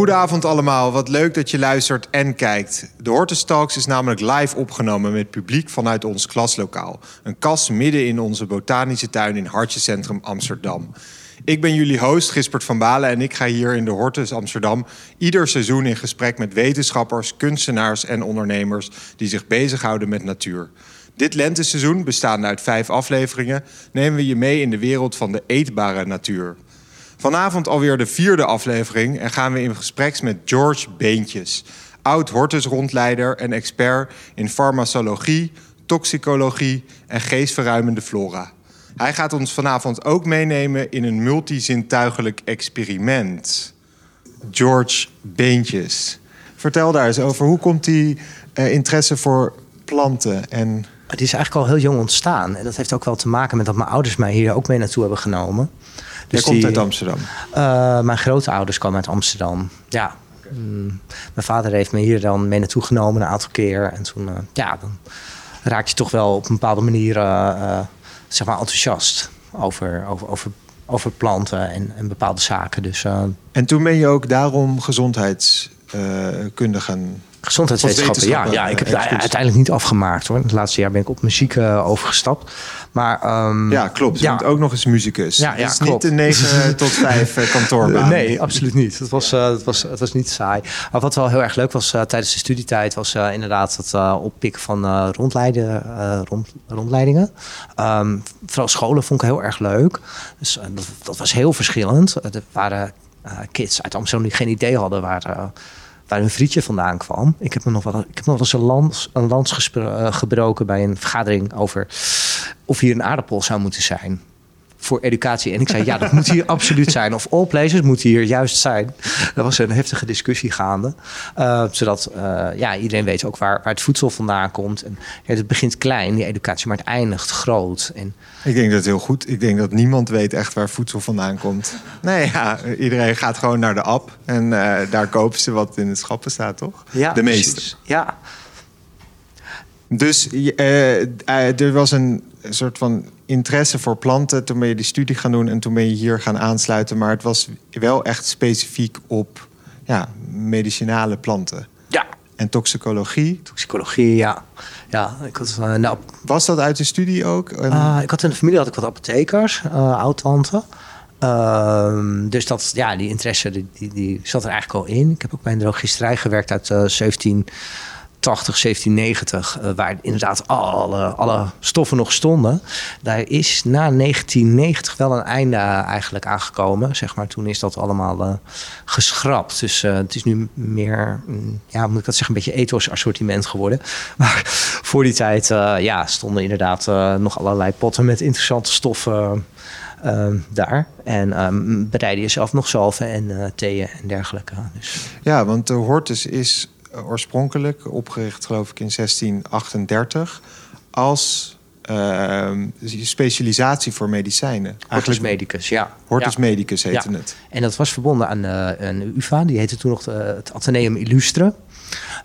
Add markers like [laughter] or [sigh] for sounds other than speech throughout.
Goedenavond allemaal, wat leuk dat je luistert en kijkt. De Hortus Talks is namelijk live opgenomen met publiek vanuit ons klaslokaal. Een kas midden in onze botanische tuin in Hartjecentrum Amsterdam. Ik ben jullie host Gispert van Balen en ik ga hier in de Hortus Amsterdam ieder seizoen in gesprek met wetenschappers, kunstenaars en ondernemers die zich bezighouden met natuur. Dit lenteseizoen, bestaande uit vijf afleveringen, nemen we je mee in de wereld van de eetbare natuur. Vanavond alweer de vierde aflevering en gaan we in gesprek met George Beentjes, oud Hortus-rondleider en expert in farmacologie, toxicologie en geestverruimende flora. Hij gaat ons vanavond ook meenemen in een multizintuigelijk experiment. George Beentjes. Vertel daar eens over. Hoe komt die uh, interesse voor planten en... Het is eigenlijk al heel jong ontstaan. En dat heeft ook wel te maken met dat mijn ouders mij hier ook mee naartoe hebben genomen. Dus Jij komt uit Amsterdam? Uh, mijn grootouders kwamen uit Amsterdam. Ja. Mm, mijn vader heeft me hier dan mee naartoe genomen een aantal keer. En toen, uh, ja, dan raak je toch wel op een bepaalde manier uh, zeg maar enthousiast over, over, over, over planten en, en bepaalde zaken. Dus, en toen ben je ook daarom gezondheidskunde gaan Gezondheidswetenschappen, ja, ja. Ik heb het uiteindelijk niet afgemaakt hoor. Het laatste jaar ben ik op muziek uh, overgestapt. Maar, um, ja, klopt. Je ja. bent ook nog eens muzikus. Ja, ja, het is klopt. niet de 9 tot 5 uh, kantoorbaan. Nee, absoluut niet. Het was, uh, het, was, het was niet saai. Maar wat wel heel erg leuk was tijdens de studietijd... was inderdaad het oppikken van rondleiden, rond, rondleidingen. Um, vooral scholen vond ik heel erg leuk. Dus dat, dat, was heel verschillend. Er waren kids uit Amsterdam die geen idee hadden... waar waar hun frietje vandaan kwam. Ik heb nog wel, ik heb nog wel eens een lans, een lans eh, gebroken bij een vergadering over of hier een aardappel zou moeten zijn voor educatie. En ik zei, ja, dat moet hier absoluut zijn. Of all places moet hier juist zijn. Er was een heftige discussie gaande. Uh, zodat uh, ja, iedereen weet ook waar, waar het voedsel vandaan komt. En, ja, het begint klein, die educatie, maar het eindigt groot. En, ik denk dat heel goed. Ik denk dat niemand weet echt waar voedsel vandaan komt. Nee, ja, iedereen gaat gewoon naar de app. En uh, daar kopen ze wat in het schappen staat, toch? Ja, de meeste. Ja. Dus er was een soort van interesse voor planten. Toen ben je die studie gaan doen en toen ben je hier gaan aansluiten. Maar het was wel echt specifiek op ja, medicinale planten. Ja. En toxicologie. Toxicologie, ja. ja ik had, uh, nou, was dat uit de studie ook? Uh, ik had in de familie had ik wat apothekers, uh, oud-tante. Uh, dus dat, ja, die interesse die, die, die, zat er eigenlijk al in. Ik heb ook bij een drogisterij gewerkt uit 17 80, 1790, uh, waar inderdaad alle, alle stoffen nog stonden. Daar is na 1990 wel een einde eigenlijk aangekomen. Zeg maar. Toen is dat allemaal uh, geschrapt. Dus uh, het is nu meer, mm, ja, moet ik dat zeggen, een beetje ethos assortiment geworden. [laughs] Maar voor die tijd ja, stonden inderdaad nog allerlei potten met interessante stoffen. Daar. En um, bereiden jezelf nog zalven en uh, theeën en dergelijke. Dus. Ja, want de hortus is oorspronkelijk, opgericht geloof ik in 1638, als uh, specialisatie voor medicijnen. Hortus medicus, ja. Hortus ja. medicus heette het. En dat was verbonden aan uh, een UvA, die heette toen nog het Atheneum Illustre.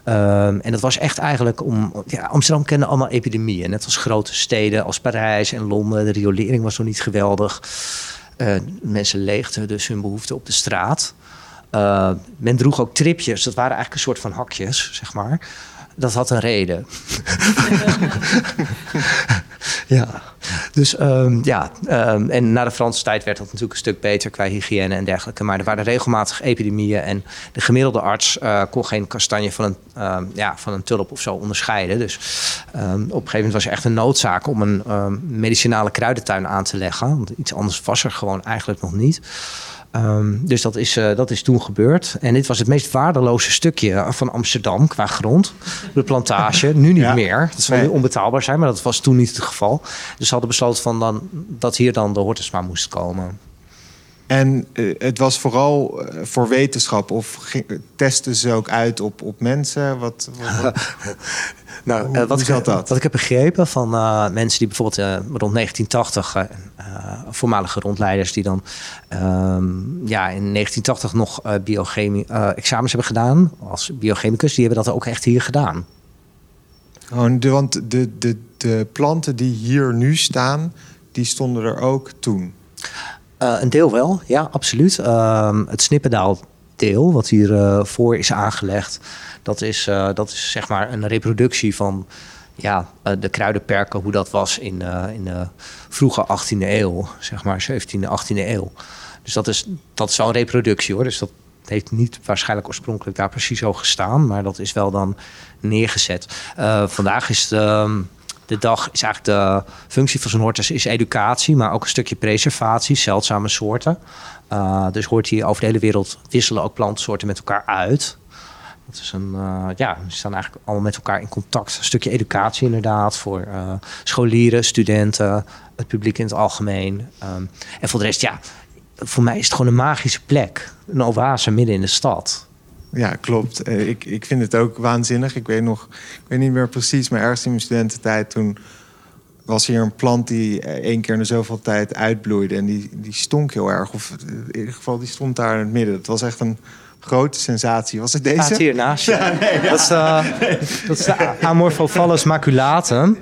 Um, en dat was echt eigenlijk om. Ja, Amsterdam kende allemaal epidemieën. Net als grote steden als Parijs en Londen. De riolering was nog niet geweldig. Uh, mensen leegden dus hun behoeften op de straat. Uh, men droeg ook tripjes. Dat waren eigenlijk een soort van hakjes, zeg maar. Dat had een reden. [laughs] ja, dus um, ja. Um, en na de Franse tijd werd dat natuurlijk een stuk beter qua hygiëne en dergelijke. Maar er waren regelmatig epidemieën. En de gemiddelde arts uh, kon geen kastanje van een, um, ja, van een tulp of zo onderscheiden. Dus op een gegeven moment was er echt een noodzaak om een medicinale kruidentuin aan te leggen. Want iets anders was er gewoon eigenlijk nog niet. Um, dus dat is, uh, dat is toen gebeurd. En dit was het meest waardeloze stukje van Amsterdam qua grond. De plantage. Nu niet ja. meer. Dat zal nu onbetaalbaar zijn, maar dat was toen niet het geval. Dus hadden besloten van dan, dat hier dan de Hortusma moest komen. En uh, het was vooral uh, voor wetenschap of testen ze ook uit op, op mensen? Wat, wat, [laughs] nou, uh, wat, ik, dat? wat ik heb begrepen van mensen die bijvoorbeeld rond 1980, voormalige rondleiders, die dan ehm, ja, in 1980 nog biochemie examens hebben gedaan als biochemicus, die hebben dat ook echt hier gedaan. Oh, de, want de, de, de planten die hier nu staan, die stonden er ook toen. Uh, een deel wel, ja, absoluut. Uh, het Snippendaal deel wat hiervoor voor is aangelegd, dat is, dat is zeg maar een reproductie van ja, de kruidenperken, hoe dat was in, in de vroege 18e eeuw, zeg maar 17e, 18e eeuw. Dus dat is, dat is een reproductie hoor. Dus dat heeft niet waarschijnlijk oorspronkelijk daar precies zo gestaan, maar dat is wel dan neergezet. vandaag is de, ehm, de dag is eigenlijk de functie van zo'n hortus is educatie, maar ook een stukje preservatie, zeldzame soorten. Uh, dus hoort hier over de hele wereld wisselen ook plantensoorten met elkaar uit. Dat is een, uh, ja, ze staan eigenlijk allemaal met elkaar in contact. Een stukje educatie inderdaad voor uh, scholieren, studenten, het publiek in het algemeen. Um, en voor de rest, ja, voor mij is het gewoon een magische plek. Een oase midden in de stad. Ja, klopt. Eh, ik, ik vind het ook waanzinnig. Ik weet nog, ik weet niet meer precies, maar ergens in mijn studententijd toen was hier een plant die eh, één keer in de zoveel tijd uitbloeide. En die, die stonk heel erg. Of in ieder geval, die stond daar in het midden. Het was echt een grote sensatie. Was het deze? Hier naast je. [laughs] dat, is, [laughs] uh, dat is de Amorphophallus maculatum.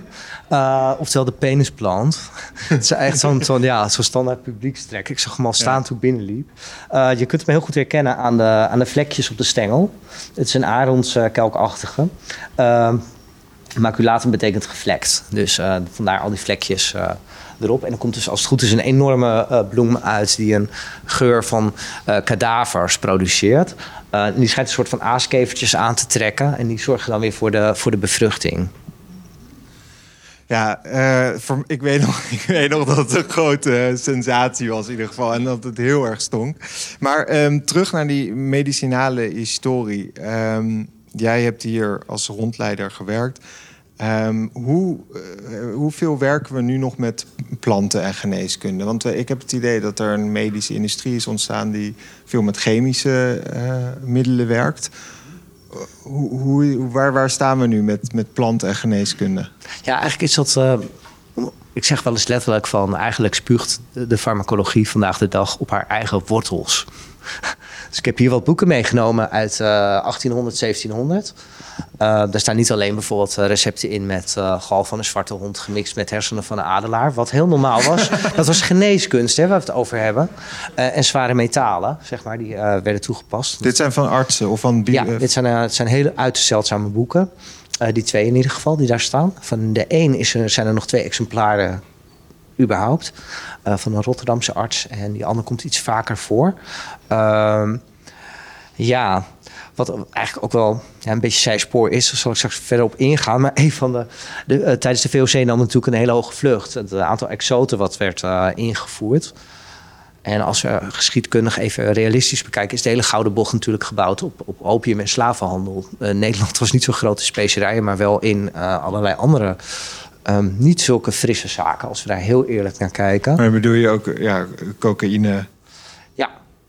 Uh, oftewel de penisplant. [laughs] het is echt zo'n zo, ja, zo standaard publiekstrek. Ik zag hem al staan toen ik binnenliep. Uh, je kunt hem heel goed herkennen aan de, aan de vlekjes op de stengel. Het is een aronskelkachtige. Uh, maculatum betekent gevlekt. Dus uh, vandaar al die vlekjes erop. En dan komt dus als het goed is een enorme bloem uit... die een geur van kadavers produceert. die schijnt een soort van aaskevertjes aan te trekken. En die zorgen dan weer voor de, voor de bevruchting. Ja, uh, voor, ik, weet nog, [laughs] ik weet nog dat het een grote sensatie was in ieder geval. En dat het heel erg stonk. Maar um, terug naar die medicinale historie. Um, jij hebt hier als rondleider gewerkt. Um, hoe, uh, hoeveel werken we nu nog met planten en geneeskunde? Want ik heb het idee dat er een medische industrie is ontstaan... die veel met chemische middelen werkt hoe, hoe, waar, waar staan we nu met, met planten en geneeskunde? Ja, eigenlijk is dat. Uh, ik zeg wel eens letterlijk van. Eigenlijk spuugt de farmacologie vandaag de dag op haar eigen wortels. [laughs] Dus ik heb hier wat boeken meegenomen uit uh, 1800, 1700. Uh, daar staan niet alleen bijvoorbeeld eh, recepten in met uh, gal van een zwarte hond gemixt met hersenen van een adelaar. Wat heel normaal was. [laughs] dat was geneeskunst, hè, waar we het over hebben. En zware metalen, zeg maar, die werden toegepast. Dit zijn van artsen of van... Ja, dit zijn, het zijn hele uiterst zeldzame boeken. die twee in ieder geval, die daar staan. Van de één is er, zijn er nog twee exemplaren überhaupt. van een Rotterdamse arts. En die andere komt iets vaker voor. Ehm, ja, wat eigenlijk ook wel een beetje zijspoor is, daar zal ik straks verder op ingaan. Maar een van de, de uh, tijdens de VOC nam natuurlijk een hele hoge vlucht. Het aantal exoten wat werd ingevoerd. En als we geschiedkundig even realistisch bekijken, is de hele Gouden Bocht natuurlijk gebouwd op, op opium en slavenhandel. Nederland was niet zo'n grote specerijen, maar wel in allerlei andere um, niet zulke frisse zaken, als we daar heel eerlijk naar kijken. Maar bedoel je ook ja, cocaïne?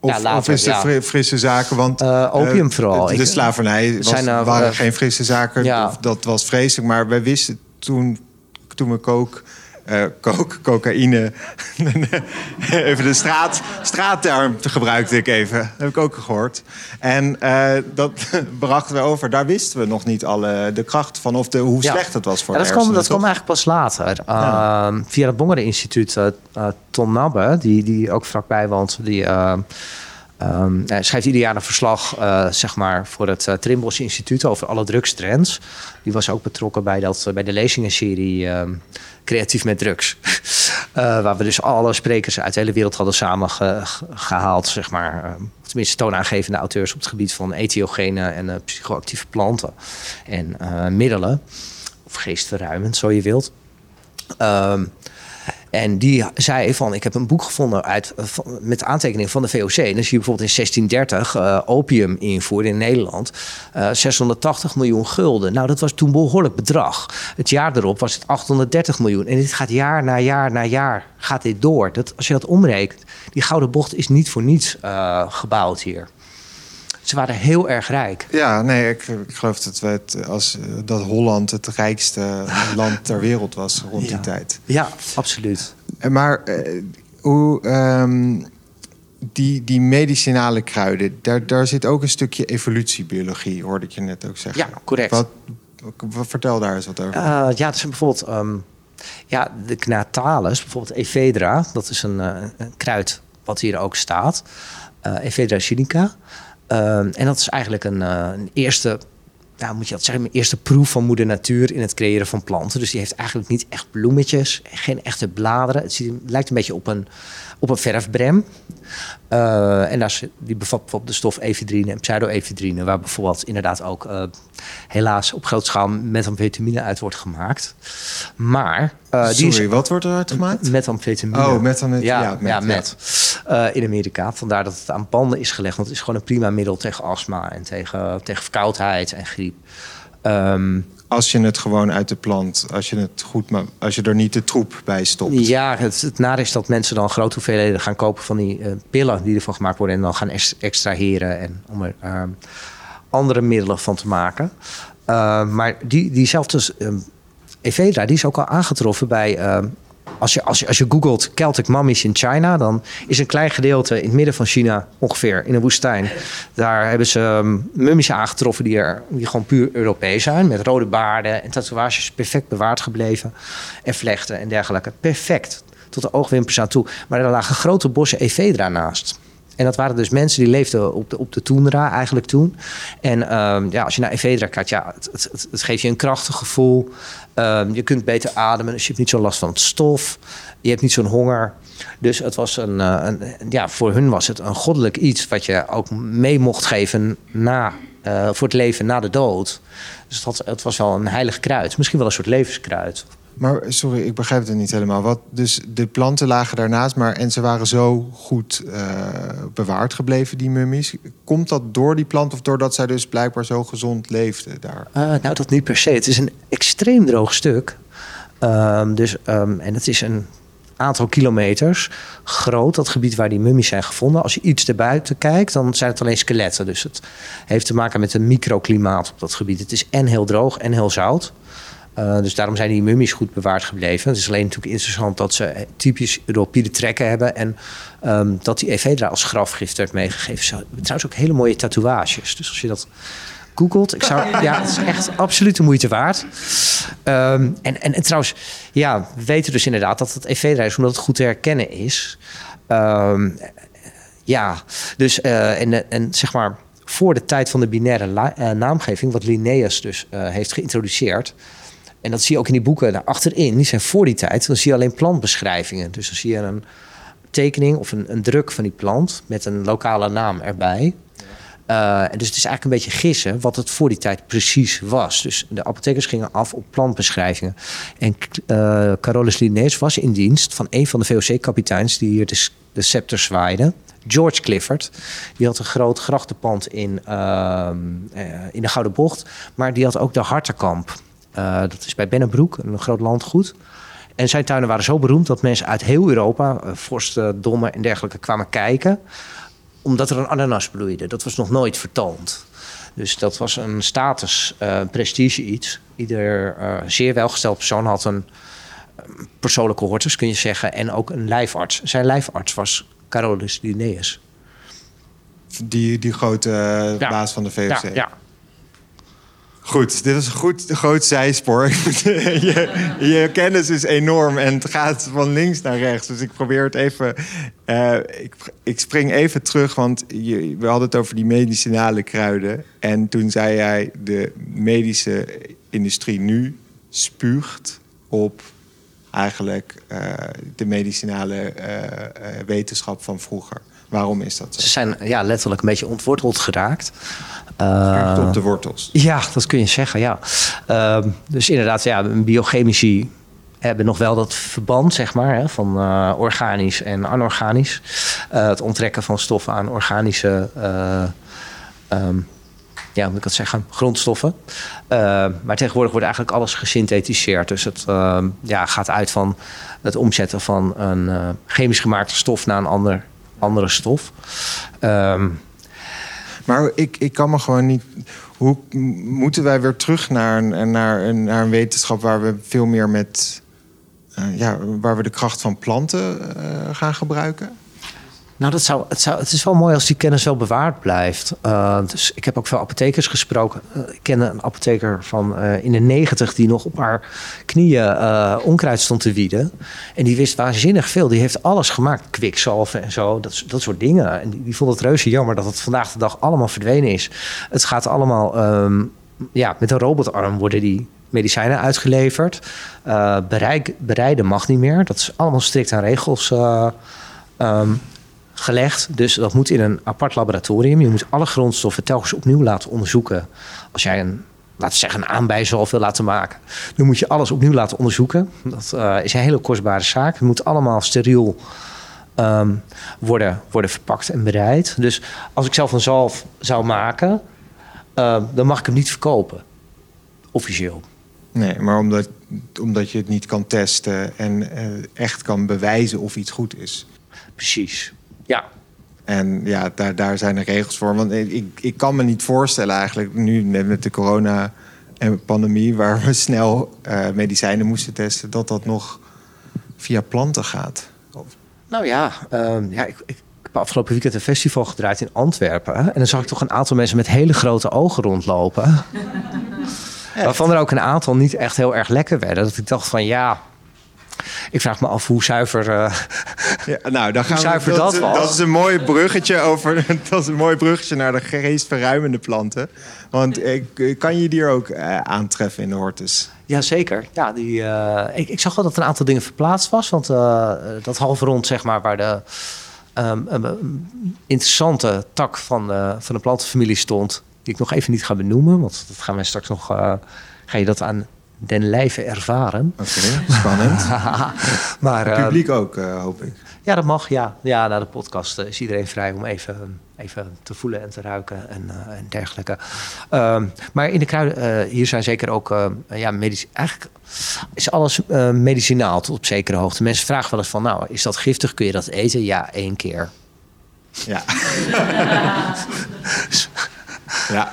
Of, ja, of is het ja. frisse zaken? Want uh, opium vooral. De, de slavernij was, zijn, uh, waren geen frisse zaken. Ja. Dat was vreselijk. Maar wij wisten toen, toen we kook... Uh, coke, cocaïne. [laughs] even de straat, straatterm gebruikte ik even. Dat heb ik ook gehoord. En uh, dat [laughs] brachten we over. Daar wisten we nog niet alle de kracht van. Of de, hoe slecht het was voor ja, dat kwam, dat kwam eigenlijk pas later. Ja. Uh, via het Bongeren Instituut. Uh, Ton Nabbe, die, die ook vlakbij woont. Die Um, hij schrijft ieder jaar een verslag uh, zeg maar, voor het uh, Trimbos Instituut over alle drugstrends. Die was ook betrokken bij, dat, bij de lezingenserie um, Creatief met Drugs. [laughs] waar we dus alle sprekers uit de hele wereld hadden samengehaald. Zeg maar, tenminste toonaangevende auteurs op het gebied van etiogene en psychoactieve planten en middelen. Of geestverruimend, zo je wilt. Um, en die zei van, ik heb een boek gevonden uit, met aantekeningen van de VOC. En dan zie je bijvoorbeeld in 1630 uh, opium invoeren in Nederland. Uh, eh, 680 miljoen gulden. Nou, dat was toen behoorlijk bedrag. Het jaar erop was het 830 miljoen. En dit gaat jaar na jaar na jaar gaat dit door. Dat, als je dat omrekent, die gouden bocht is niet voor niets gebouwd hier. Ze waren heel erg rijk. Ja, nee, ik, ik geloof dat, het, als, dat Holland het rijkste [laughs] land ter wereld was rond die tijd. Ja, absoluut. Maar uh, hoe, um, die, die medicinale kruiden, daar, daar zit ook een stukje evolutiebiologie, hoorde ik je net ook zeggen. Ja, correct. Wat, wat vertel daar eens wat over. Uh, ja, dat is bijvoorbeeld um, ja, de Gnatalis, bijvoorbeeld Ephedra. Dat is een, uh, een kruid wat hier ook staat. Uh, Ephedra sinica. Ehm, en dat is eigenlijk een, uh, een eerste nou, moet je dat zeggen, mijn eerste proef van moeder natuur in het creëren van planten. Dus die heeft eigenlijk niet echt bloemetjes, geen echte bladeren. Het, lijkt een beetje op een, op een verfbrem. Uh, en daar, die bevat bijvoorbeeld de stof ephedrine en pseudoephedrine, waar bijvoorbeeld inderdaad ook uh, helaas op grote schaal methamfetamine uit wordt gemaakt. Maar. Uh, Sorry, die is, wat wordt eruit gemaakt? Methamfetamine. Oh, methamfetamine. Ja, ja, met. Ja, met. in Amerika. Vandaar dat het aan panden is gelegd, want het is gewoon een prima middel tegen astma en tegen, tegen verkoudheid en griep. Um, als je het gewoon uit de plant, als je het goed, maar als je er niet de troep bij stopt. Ja, het, het nare is dat mensen dan grote hoeveelheden gaan kopen van die uh, pillen die ervan gemaakt worden en dan gaan extraheren en om er uh, andere middelen van te maken. Uh, maar die, diezelfde Evedra, die is ook al aangetroffen bij als je, als, je, als je googelt Celtic mummies in China, dan is een klein gedeelte in het midden van China ongeveer in een woestijn. Daar hebben ze um, mummies aangetroffen die, er, die gewoon puur Europees zijn. Met rode baarden en tatoeages perfect bewaard gebleven. En vlechten en dergelijke. Perfect. Tot de oogwimpers aan toe. Maar er lagen grote bossen Ephedra naast. En dat waren dus mensen die leefden op de, op de toendra eigenlijk toen. En um, ja, als je naar Evedra kijkt, ja, het, het, geeft je een krachtig gevoel. Um, je kunt beter ademen, dus je hebt niet zo last van het stof. Je hebt niet zo'n honger. Dus het was een, uh, een, ja, voor hun was het een goddelijk iets wat je ook mee mocht geven na, uh, voor het leven na de dood. Dus het, het was wel een heilig kruid, misschien wel een soort levenskruid. Maar sorry, ik begrijp het niet helemaal. Wat, dus de planten lagen daarnaast, maar en ze waren zo goed uh, bewaard gebleven, die mummies. Komt dat door die plant of doordat zij dus blijkbaar zo gezond leefden daar? Uh, nou, dat niet per se. Het is een extreem droog stuk. Um, dus, um, en het is een aantal kilometers groot, dat gebied waar die mummies zijn gevonden. Als je iets erbuiten kijkt, dan zijn het alleen skeletten. Dus het heeft te maken met een microklimaat op dat gebied. Het is en heel droog en heel zout. Uh, dus daarom zijn die mummies goed bewaard gebleven. Het is alleen natuurlijk interessant dat ze typisch Europide trekken hebben. En um, dat die Evedra als grafgift werd meegegeven. Trouwens ook hele mooie tatoeages. Dus als je dat googelt, ik zou, [laughs] ja, het is echt absoluut de moeite waard. Um, en, en, en, trouwens, ja, we weten dus inderdaad dat het Evedra is, omdat het goed te herkennen is. Um, ja, dus uh, en, en zeg maar voor de tijd van de binaire uh, naamgeving, wat Linnaeus dus uh, heeft geïntroduceerd, en dat zie je ook in die boeken daar achterin. Die zijn voor die tijd. Dan zie je alleen plantbeschrijvingen. Dus dan zie je een tekening of een, een druk van die plant met een lokale naam erbij. Uh, en dus het is eigenlijk een beetje gissen wat het voor die tijd precies was. Dus de apothekers gingen af op plantbeschrijvingen. En uh, Carolus Linnaeus was in dienst van een van de VOC-kapiteins die hier de, scepter zwaaide. George Clifford. Die had een groot grachtenpand in, uh, in de Gouden Bocht. Maar die had ook de Hartenkamp. Uh, dat is bij Bennebroek, een groot landgoed. En zijn tuinen waren zo beroemd dat mensen uit heel Europa, uh, vorsten, dommen en dergelijke, kwamen kijken. Omdat er een ananas bloeide. Dat was nog nooit vertoond. Dus dat was een status, uh, prestige iets. Ieder zeer welgesteld persoon had een persoonlijke hortus, kun je zeggen. En ook een lijfarts. Zijn lijfarts was Carolus Linnaeus. Die, die grote ja. baas van de VOC. Ja, ja. Goed, dit is een goed, groot zijspoor. [laughs] je, je, kennis is enorm en het gaat van links naar rechts. Dus ik probeer het even. Uh, ik, spring even terug, want je, we hadden het over die medicinale kruiden. En toen zei jij: de medische industrie nu spuugt op eigenlijk uh, de medicinale uh, wetenschap van vroeger. Waarom is dat zo? Ze zijn ja, letterlijk een beetje ontworteld geraakt. Uh, op de wortels. Ja, dat kun je zeggen, ja. Uh, dus inderdaad, ja, biochemici hebben nog wel dat verband, zeg maar, hè, van uh, organisch en anorganisch. Uh, het onttrekken van stoffen aan organische, um, ja, hoe moet ik dat zeggen, grondstoffen. maar tegenwoordig wordt eigenlijk alles gesynthetiseerd. Dus het ehm, ja, gaat uit van het omzetten van een chemisch gemaakte stof naar een ander, andere stof. Um, maar ik, ik kan me gewoon niet. Hoe moeten wij weer terug naar een, naar een, naar een wetenschap waar we veel meer met. Uh, ja, waar we de kracht van planten uh, gaan gebruiken? Nou, dat zou, het, zou, het is wel mooi als die kennis wel bewaard blijft. Uh, dus ik heb ook veel apothekers gesproken. Uh, ik ken een apotheker van uh, in de negentig die nog op haar knieën onkruid stond te wieden. En die wist waanzinnig veel. Die heeft alles gemaakt, kwikzalven en zo, dat, dat soort dingen. En die, vond het reuze jammer dat het vandaag de dag allemaal verdwenen is. Het gaat allemaal, um, ja, met een robotarm worden die medicijnen uitgeleverd. bereik, bereiden mag niet meer. Dat is allemaal strikt aan regels. Um, gelegd. Dus dat moet in een apart laboratorium. Je moet alle grondstoffen telkens opnieuw laten onderzoeken. Als jij een, laten we zeggen, een aanbijzalf wil laten maken, dan moet je alles opnieuw laten onderzoeken. Dat uh, is een hele kostbare zaak. Het moet allemaal steriel um, worden, worden verpakt en bereid. Dus als ik zelf een zalf zou maken, uh, dan mag ik hem niet verkopen. Officieel. Nee, maar omdat, omdat je het niet kan testen en uh, echt kan bewijzen of iets goed is. Precies. Ja. En ja, daar, daar zijn er regels voor. Want ik, ik kan me niet voorstellen eigenlijk, nu met de corona en pandemie, waar we snel uh, medicijnen moesten testen, dat dat nog via planten gaat. Nou ja, uh, ja ik, ik heb afgelopen weekend een festival gedraaid in Antwerpen. En dan zag ik toch een aantal mensen met hele grote ogen rondlopen. [laughs] Waarvan er ook een aantal niet echt heel erg lekker werden. Dat ik dacht van ja, ik vraag me af hoe zuiver, uh, [laughs] ja, nou, dan gaan we, dat, dat, was. Dat is een mooi bruggetje over. [laughs] Dat is een mooi bruggetje naar de geestverruimende planten. Want ik, kan je die er ook uh, aantreffen in de hortus? Jazeker. Ja, die, uh, ik, ik, zag wel dat een aantal dingen verplaatst was. Want dat halve rond, zeg maar, waar de um, interessante tak van de, van de plantenfamilie stond. Die ik nog even niet ga benoemen. Want dat gaan wij straks nog. ga je dat aan den lijve ervaren. Oké, spannend. [laughs] maar, het publiek uh, ook, uh, hoop ik. Ja, dat mag, ja. Ja, na de podcast uh, is iedereen vrij om even, even te voelen en te ruiken en, en dergelijke. Ehm, maar in de kruiden, hier zijn zeker ook, ja, medisch, eigenlijk is alles medicinaal tot op zekere hoogte. Mensen vragen wel eens van, nou, is dat giftig? Kun je dat eten? Ja, één keer. Ja. [laughs] ja.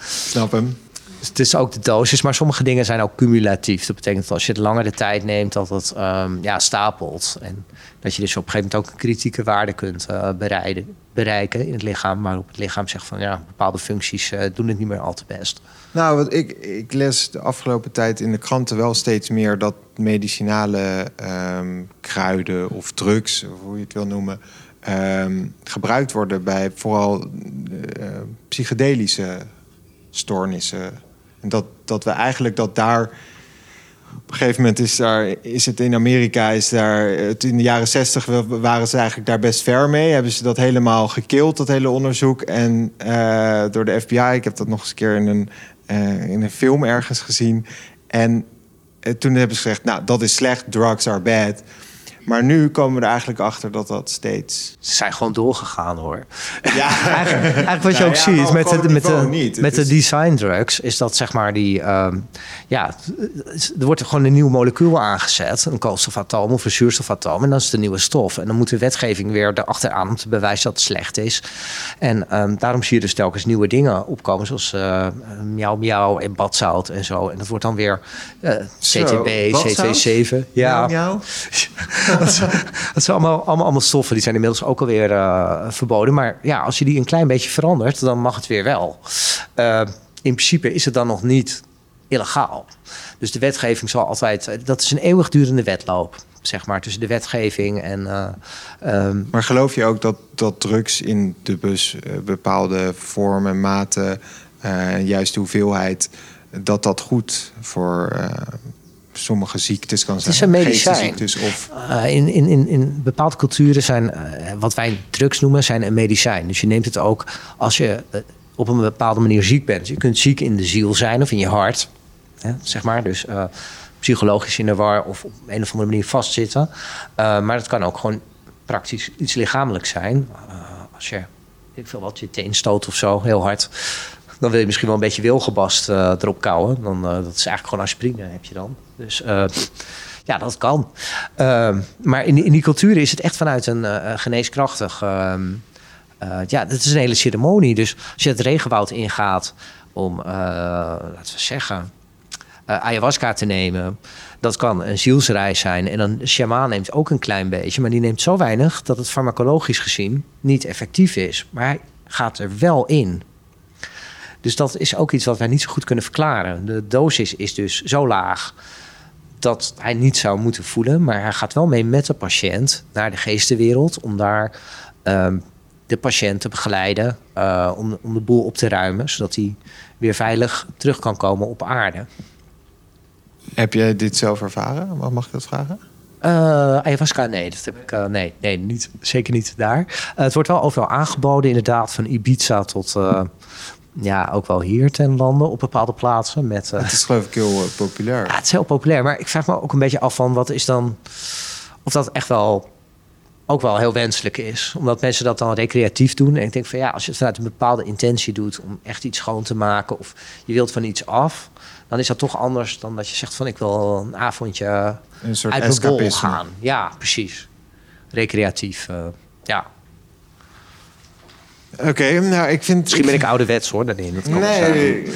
Snap hem het is ook de dosis, maar sommige dingen zijn ook cumulatief. Dat betekent dat als je het langer de tijd neemt, dat het um, ja, stapelt. En dat je dus op een gegeven moment ook een kritieke waarde kunt uh, bereiden, bereiken in het lichaam. Maar op het lichaam zegt van ja, bepaalde functies uh, doen het niet meer al te best. Nou, wat ik, ik les de afgelopen tijd in de kranten wel steeds meer dat medicinale um, kruiden of drugs, of hoe je het wil noemen, um, gebruikt worden bij vooral uh, psychedelische stoornissen en dat, dat we eigenlijk dat daar. Op een gegeven moment is, daar, is het in Amerika, is daar, in de jaren zestig waren ze eigenlijk daar best ver mee. Hebben ze dat helemaal gekild, dat hele onderzoek. En uh, door de FBI, ik heb dat nog eens een keer in een, uh, in een film ergens gezien. En uh, toen hebben ze gezegd, nou dat is slecht, drugs are bad. Maar nu komen we er eigenlijk achter dat dat steeds. Ze zijn gewoon doorgegaan hoor. Ja, [laughs] eigenlijk, eigenlijk, wat je ook ziet met, de, met, de, met de design drugs, is dat zeg maar die. Um, ja, er wordt er gewoon een nieuw molecuul aangezet, een koolstofatoom of een zuurstofatoom, en dat is de nieuwe stof. En dan moet de wetgeving weer erachteraan om te bewijzen dat het slecht is. En um, daarom zie je dus telkens nieuwe dingen opkomen, zoals uh, miauw miauw en badzout en zo. En dat wordt dan weer uh, CTB, C27. Ja. Miauw, miauw. [laughs] [laughs] dat zijn allemaal, allemaal, stoffen. Die zijn inmiddels ook alweer uh, verboden. Maar ja, als je die een klein beetje verandert, dan mag het weer wel. Uh, in principe is het dan nog niet illegaal. Dus de wetgeving zal altijd... Dat is een eeuwigdurende wedloop, zeg maar, tussen de wetgeving en... Uh, um... Maar geloof je ook dat, dat drugs in de bus bepaalde vormen, maten... juist de hoeveelheid, dat dat goed voor sommige ziektes kan zijn. Het is een medicijn. Of... Uh, in, in, in, in bepaalde culturen zijn uh, wat wij drugs noemen, zijn een medicijn. Dus je neemt het ook als je uh, op een bepaalde manier ziek bent. Je kunt ziek in de ziel zijn of in je hart, hè, zeg maar. Dus psychologisch in de war of op een of andere manier vastzitten. maar het kan ook gewoon praktisch iets lichamelijks zijn. als je, ik veel wat, je teen stoot of zo, heel hard dan wil je misschien wel een beetje wilgebast uh, erop kouwen. Dan, uh, dat is eigenlijk gewoon aspirine heb je dan. Dus uh, ja, dat kan. Ehm, maar in, in die cultuur is het echt vanuit een geneeskrachtig... Ehm, ja, het is een hele ceremonie. Dus als je het regenwoud ingaat om, laten we zeggen... uh, ayahuasca te nemen. Dat kan een zielsreis zijn. En een shamaan neemt ook een klein beetje, maar die neemt zo weinig dat het farmacologisch gezien niet effectief is. Maar hij gaat er wel in. Dus dat is ook iets wat wij niet zo goed kunnen verklaren. De dosis is dus zo laag dat hij niet zou moeten voelen, maar hij gaat wel mee met de patiënt naar de geestenwereld om daar ehm, de patiënt te begeleiden, uh, om, om de boel op te ruimen, zodat hij weer veilig terug kan komen op aarde. Heb jij dit zelf ervaren? Mag ik dat vragen? Uh, ayahuasca, nee, dat heb ik, uh, nee, nee niet, zeker niet daar. Uh, het wordt wel overal aangeboden, inderdaad, van Ibiza tot ja, ook wel hier ten lande op bepaalde plaatsen. Met, het is geloof ik heel populair. Ja, het is heel populair, maar ik vraag me ook een beetje af van wat is dan, of dat echt wel ook wel heel wenselijk is. Omdat mensen dat dan recreatief doen. En ik denk van ja, als je het vanuit een bepaalde intentie doet om echt iets schoon te maken of je wilt van iets af, dan is dat toch anders dan dat je zegt van ik wil een avondje een soort uit mijn bol gaan. Ja, precies. Recreatief. Uh, ja. Oké, nou ik vind... Misschien ben ik ouderwets hoor, daarin. Dat nee,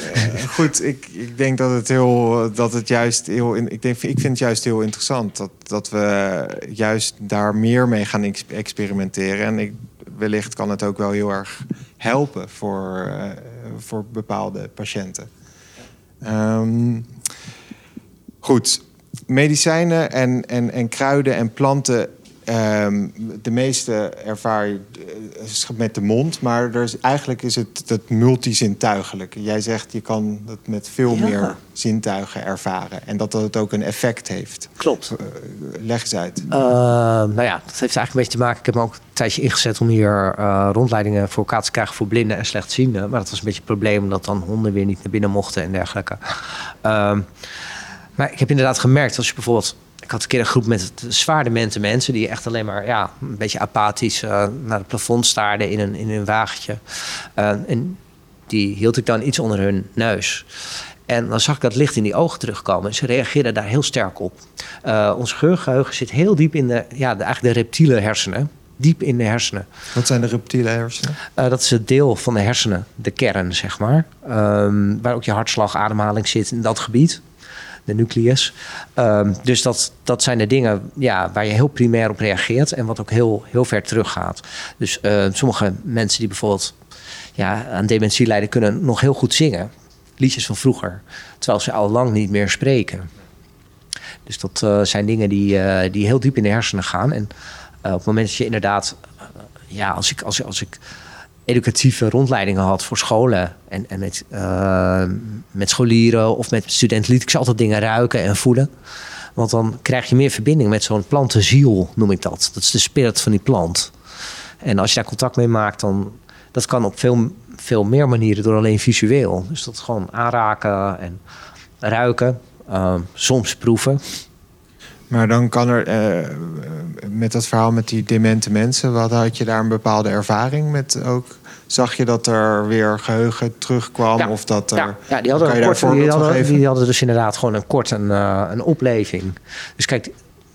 goed. Ik, ik denk dat het heel, dat het juist heel, ik denk, ik vind het juist heel interessant dat, dat we juist daar meer mee gaan experimenteren. En ik, wellicht kan het ook wel heel erg helpen voor, uh, voor bepaalde patiënten. Um, goed, medicijnen en, en, en kruiden en planten Um, de meeste ervaar je uh, met de mond, maar er is, eigenlijk is het het multizintuigelijke. Jij zegt je kan het met veel meer zintuigen ervaren en dat het ook een effect heeft. Klopt. Uh, leg eens uit. Uh, nou ja, dat heeft eigenlijk een beetje te maken. Ik heb me ook een tijdje ingezet om hier rondleidingen voor elkaar te krijgen voor blinden en slechtzienden. Maar dat was een beetje het probleem omdat dan honden weer niet naar binnen mochten en dergelijke. Ehm, maar ik heb inderdaad gemerkt als je bijvoorbeeld ik had een keer een groep met zwaardemente mensen die echt alleen maar ja, een beetje apathisch uh, naar het plafond staarden in een, in een wagentje. Uh, en die hield ik dan iets onder hun neus. En dan zag ik dat licht in die ogen terugkomen. Ze reageerden daar heel sterk op. Uh, ons geurgeheugen zit heel diep in de, ja, de, eigenlijk de reptiele hersenen. Diep in de hersenen. Wat zijn de reptiele hersenen? dat is het deel van de hersenen, de kern, zeg maar. Um, waar ook je hartslag, ademhaling zit in dat gebied de nucleus. Um, dus dat, dat zijn de dingen ja, waar je heel primair op reageert en wat ook heel, heel ver teruggaat. Dus uh, sommige mensen die bijvoorbeeld ja, aan dementie lijden, kunnen nog heel goed zingen. Liedjes van vroeger, terwijl ze al lang niet meer spreken. Dus dat uh, zijn dingen die, uh, die heel diep in de hersenen gaan. En op het moment dat je inderdaad, ja, als ik, als, als ik educatieve rondleidingen had voor scholen. En, en met, uh, met scholieren of met studenten liet ik ze altijd dingen ruiken en voelen. Want dan krijg je meer verbinding met zo'n plantenziel, noem ik dat. Dat is de spirit van die plant. En als je daar contact mee maakt, dan dat kan op veel, veel meer manieren door alleen visueel. Dus dat gewoon aanraken en ruiken, uh, soms proeven. Maar dan kan er, uh, met dat verhaal met die demente mensen, wat had je daar een bepaalde ervaring met ook? Zag je dat er weer geheugen terugkwam? Ja, of dat er, ja, ja die hadden, een kort, die, hadden, die hadden dus inderdaad gewoon een kort een, uh, een opleving. Dus kijk,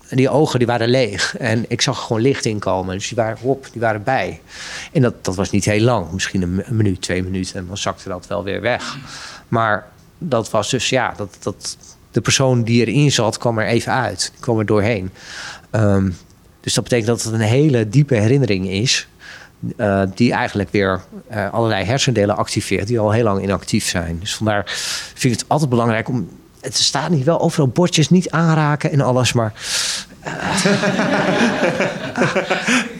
die ogen die waren leeg. En ik zag gewoon licht inkomen. Dus die waren op, die waren bij. En dat, dat was niet heel lang. Misschien een, een minuut, twee minuten. En dan zakte dat wel weer weg. Maar dat was dus, ja, dat, dat, de persoon die erin zat kwam er even uit. Die kwam er doorheen. Um, dus dat betekent dat het een hele diepe herinnering is. Uh, die eigenlijk weer uh, allerlei hersendelen activeert die al heel lang inactief zijn. Dus vandaar vind ik het altijd belangrijk om. Het staat niet wel overal bordjes niet aanraken en alles, maar. Uh, [laughs]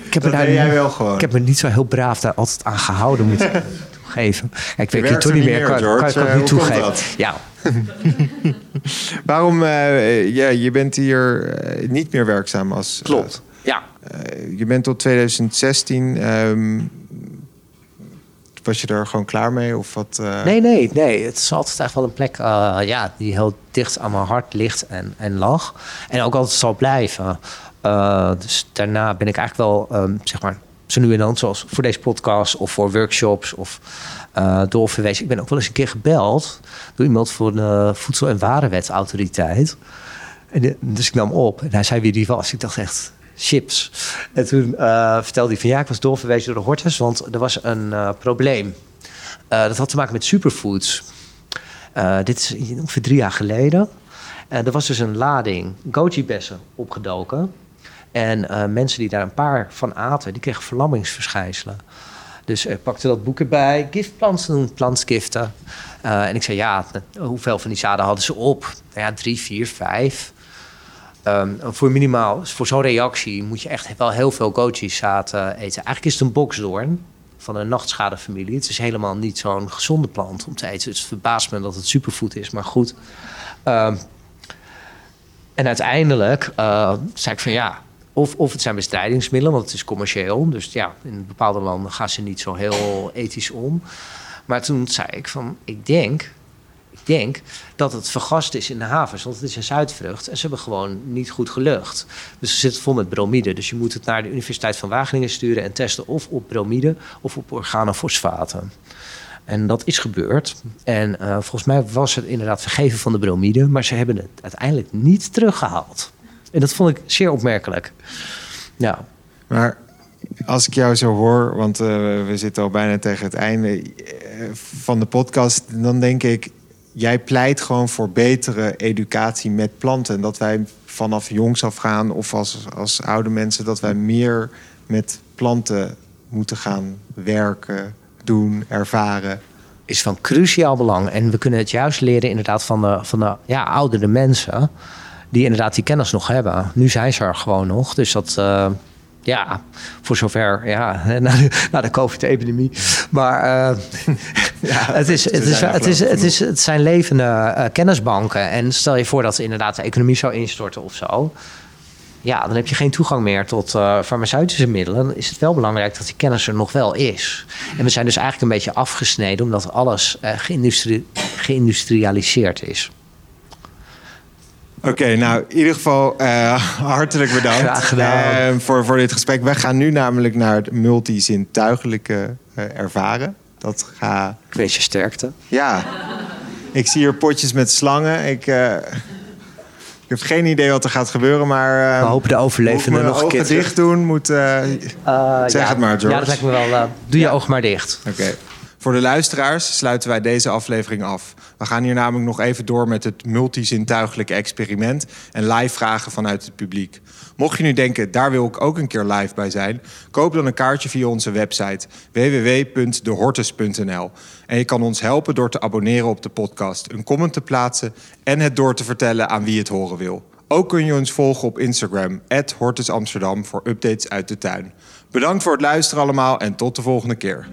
ik heb dat daar, jij wel gewoon. Ik heb me niet zo heel braaf daar altijd aan gehouden moeten toegeven. Ik weet het toch niet meer. Kan, kan, kan ik het niet toegeven. Ja. [laughs] Waarom? ja, je bent hier niet meer werkzaam als. Klopt. Ja. Uh, je bent tot 2016. Um, ehm, was je er gewoon klaar mee? Of wat, uh... Nee, nee, nee. Het is altijd echt wel een plek uh, ja, die heel dicht aan mijn hart ligt en, en lag. En ook altijd zal blijven. dus daarna ben ik eigenlijk wel, um, zeg maar, zo nu en dan, zoals voor deze podcast of voor workshops of doorverwezen. Ik ben ook wel eens een keer gebeld door iemand voor de Voedsel- en Warenwetautoriteit. En, dus ik nam op en hij zei wie die was. Ik dacht echt, chips. En toen uh, vertelde hij van ja, ik was doorverwezen door de hortus, want er was een uh, probleem. Uh, dat had te maken met superfoods. Dit is ongeveer drie jaar geleden. Uh, er was dus een lading goji-bessen opgedoken. En mensen die daar een paar van aten, die kregen verlammingsverschijnselen. Dus ik pakte dat boek erbij, giftplanten, plantgiften. en ik zei, ja, hoeveel van die zaden hadden ze op? Nou ja, drie, vier, vijf. Um, voor minimaal, voor zo'n reactie moet je echt wel heel veel goji-zaad eten. Eigenlijk is het een boksdoorn van een nachtschadefamilie. Het is helemaal niet zo'n gezonde plant om te eten. Het verbaast me dat het superfood is, maar goed. Um, en uiteindelijk uh, zei ik van ja, of, of het zijn bestrijdingsmiddelen, want het is commercieel. Dus ja, in bepaalde landen gaan ze niet zo heel ethisch om. Maar toen zei ik van, ik denk denk dat het vergast is in de havens. Want het is een zuidvrucht en ze hebben gewoon niet goed gelucht. Dus ze zitten vol met bromide. Dus je moet het naar de Universiteit van Wageningen sturen en testen of op bromide of op organofosfaten. En dat is gebeurd. En uh, volgens mij was het inderdaad vergeven van de bromide, maar ze hebben het uiteindelijk niet teruggehaald. En dat vond ik zeer opmerkelijk. Ja. Maar als ik jou zo hoor, want uh, we zitten al bijna tegen het einde uh, van de podcast, dan denk ik, jij pleit gewoon voor betere educatie met planten. En dat wij vanaf jongs af gaan, of als, als oude mensen, dat wij meer met planten moeten gaan werken, doen, ervaren. Is van cruciaal belang. En we kunnen het juist leren inderdaad van de, van de ja, oudere mensen. Die inderdaad die kennis nog hebben. Nu zijn ze er gewoon nog. Dus dat, uh, ja, voor zover, ja, [laughs] na de, de COVID-epidemie. Maar ja, [laughs] [laughs] het, is, het, is, het, is, het, is, het zijn levende uh, kennisbanken. En stel je voor dat inderdaad de economie zou instorten of zo. Ja, dan heb je geen toegang meer tot uh, farmaceutische middelen. Dan is het wel belangrijk dat die kennis er nog wel is. En we zijn dus eigenlijk een beetje afgesneden omdat alles geïndustri geïndustrialiseerd is. Oké, nou in ieder geval uh, [laughs] hartelijk bedankt Graag gedaan. Uh, voor, voor dit gesprek. We gaan nu namelijk naar het multizintuigelijke uh, ervaren. Dat ga... Ik wens je sterkte. Ja, ik zie hier potjes met slangen. Ik, ik heb geen idee wat er gaat gebeuren, maar... we hopen de overlevenden nog een keer dicht doen. Moet, zeg ja, het maar, George. Ja, dat lijkt me wel. doe je oog maar dicht. Oké. Okay. Voor de luisteraars sluiten wij deze aflevering af. We gaan hier namelijk nog even door met het multizintuigelijke experiment en live vragen vanuit het publiek. Mocht je nu denken, daar wil ik ook een keer live bij zijn, koop dan een kaartje via onze website www.dehortus.nl. En je kan ons helpen door te abonneren op de podcast, een comment te plaatsen en het door te vertellen aan wie het horen wil. Ook kun je ons volgen op Instagram, @hortusamsterdam voor updates uit de tuin. Bedankt voor het luisteren allemaal en tot de volgende keer.